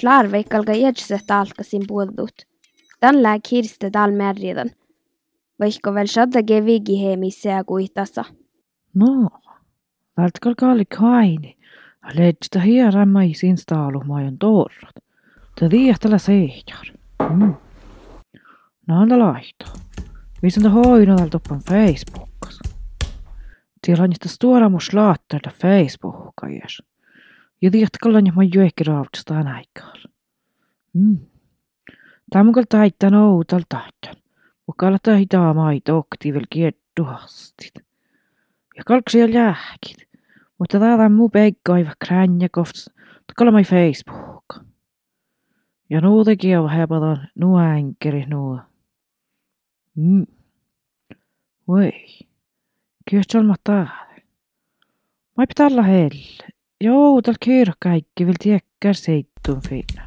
Slarveikalga iedset alkasin puolut. Tän lää kirste tal märjätän. Vaikka vel shadda ge vigi heemissä kuitassa. No, vältkal kalli kaini. Ledstä hierä mais instaalu majon torrat. Te viihtälä seihjar. Mm. Nanda laihto. Visin te hoino täällä toppan Facebookas. Tiellä on niistä stora mun slaattarta Facebookajas. Juokki raavasta aikaa. Mm. Tämä on taittan outal taittan. Mukalla taitaa maito oktivel kiettuhastit. Ja kalksia lääkit. Mutta täällä on muu peikkaiva kränjäkofts. Takalla mai Facebook. Ja nuu teki on hepaton nuo änkeri nuo. Mm. Voi. Kyllä mä täällä. Mä pitää olla helle. Joo, tal kyr kaikki vil tiekkär seittun finna.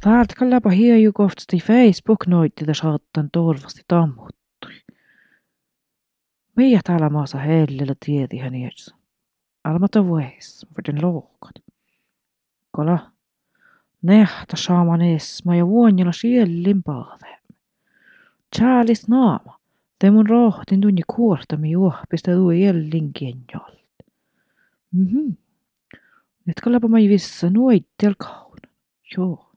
Täältä kallapa hiaju kohtasti Facebook noitti ja saattan torvasti tammuttui. Miä täällä maassa hellellä tieti hän edessä. Almata vues, veden loukat. Kola, nehta saaman esma ja vuonjalla siellin paave. Chaalis naama, te mun rohtin tunni kuortami juohpista tuu jellin kenjol. Mhm. Nyt kallapa mai vissa nuittel kaun. Joo.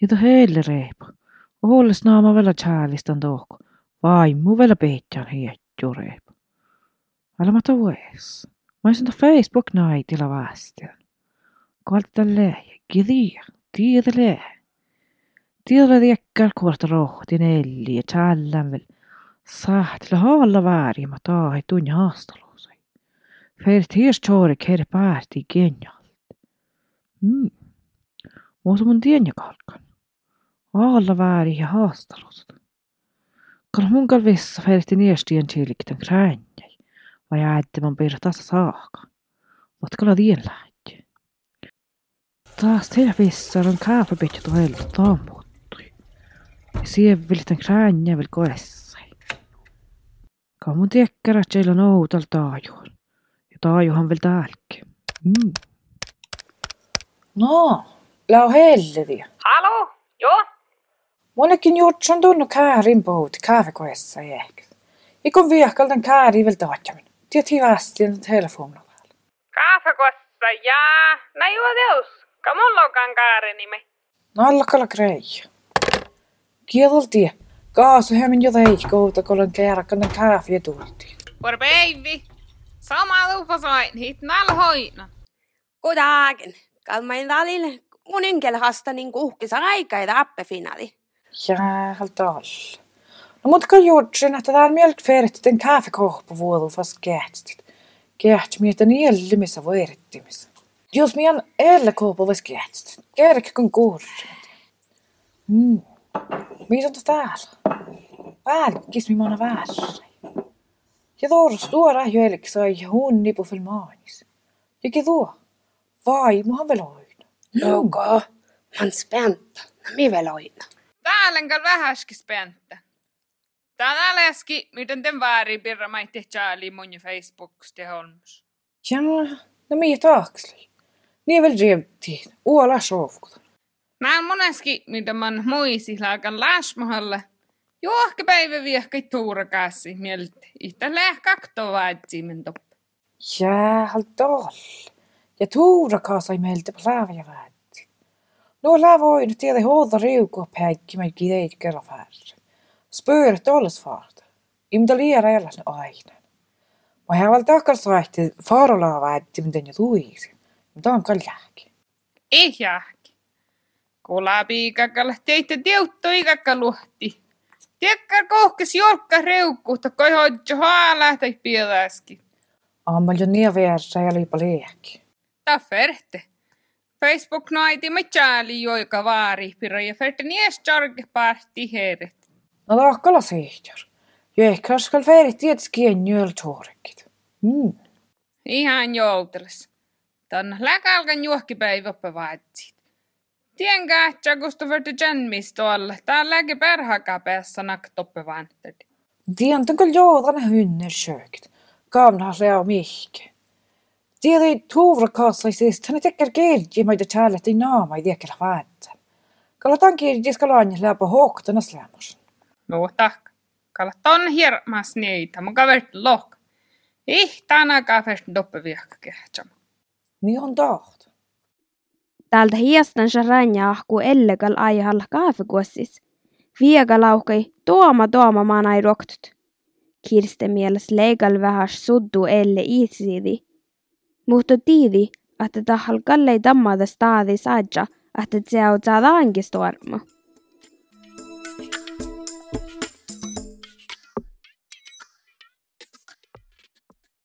Ja ta heille reipa. Olles naama vielä chäälistan tohko. Vaimu vielä peittään hietju reipa. Älä ta vues. Mä olisin Facebook naitilla vastian. Kalta lehe, kidia, tiedä lehe. Tiedä tiekkär kuorta rohti nelli ja chällän vel. Sahtilla haalla väärin, mä taahi tunni haastalu. Fertierstjóri keyrir bært í Genjald. Mm. Muutaman tienjäkä alkan. Alla väärin ja haastelut. Kun mun kalvissa ferti niestien tieliktän kränjäi, vai äättämän pirtassa saakka. Matkalla tien lähti. Taas tilvissä on kääpäpitjä tuhelta tammuttui. Siihen viltän kränjä vil koessai. Kun mun tiekkerät siellä noutalta ajuun. طاي وهم فلتالك No, la helvi. Hallå, Jon? Monekin juot sun tunnu käärin puhut kaavikoessa ehkä. Ikon viakalten kääri vielä taatjamin. Tieti vastin telefonilla. Kaavikoessa jaa, nä juo teus. Kamullokan käärinime. Nallakalla grei. Kielti. Kaasu hemmin jo teikouta, kun olen kääräkkänten kaavi ja tultiin. Por baby! Sama luufasoin, hit nalhoina. Goddagen. Kalmain välillä moninkel hastanin kuhkisa aikaida appefinaali. Jävla all. No mutta kun jutsin, että täällä mieltä ferit den kaffekohpa vuodu fast gähtstit. Gäht mietä nielle missä voirittimissa. Jos mian elle kohdpa vas gähtstit. Kärk kun kuurri. Mm. Mitä on täällä? Päällä, kis mi Ja tuossa tuora jälki sai hunni på filmaanis. Ja tuo. Vaimohan hoina. Något man spänta. Mi väl oina. Täällä vähäski späntä. Täällä läski, miten den väärin pirra maitte tjääli mun Facebooks te holmus. Ja, no miä taaksli. Niin väl revtiin. Uola sovkuta. Näin moneski, mitä man muisi laakan läsmahalle. Johka päivä viehkai tuurakäsi mieltä. Ihtä lähkakto vaatimen top. Jävla all. Ja tuura kaasai meiltä plääviä väätti. No lää voi nyt tiedä huolta riukua päikki meil kideit kerran färre. Spööret olles faarta. Imda liera jäljellä aina. Mä hän valta akkas vaihti faarolaa väätti, mitä jo tuisi. Mutta on kall jääki. Ei jääki. Kola piikakalla teitte teutto ikakka luhti. Tiekka kohkes jorkka reukkuutta, kai hoidjo haala tai pielaski. Ammal jo niin vieressä ja liipa liekki. Ta ferte. Facebook naiti me tjääli joika vaari pira ja ferte nies jarke parti heret. No takkala sehtjar. Jo ehkä skal ferit tiedätkö kien jöl tuorekit. Mm. Ihan joutelles. Tän läkalkan juohkipäiväppä vaatsit. Tien kähtsä, kusta verte jänmistolle. Tää läge perhaka päässä naktoppe Tien tämän kyllä joudana hynner sökt. Kavna leo mihke. Tiedä tuuvra kanssa siis, tänne tekkär keilji maita tjäälet ei naama ei tiekkel vaatsa. Kalla tan kielji skalaanja läpä hohtana slämmus. No tak. Kalla ton hirmas niitä, mun kavert lok. Ihtana kafest doppe viekka kehtsam. Niin on taht. Täältä hiestan ranja ahku ellegal aihalla kaafekuossis. Viega lauhkai tuoma tuoma manai roktut. Kirste mieles leigal vähäs suddu elle iisiidi. Mutta tiidi, että tahal kallei tammada staadi saadja, että se on saada ankistorma.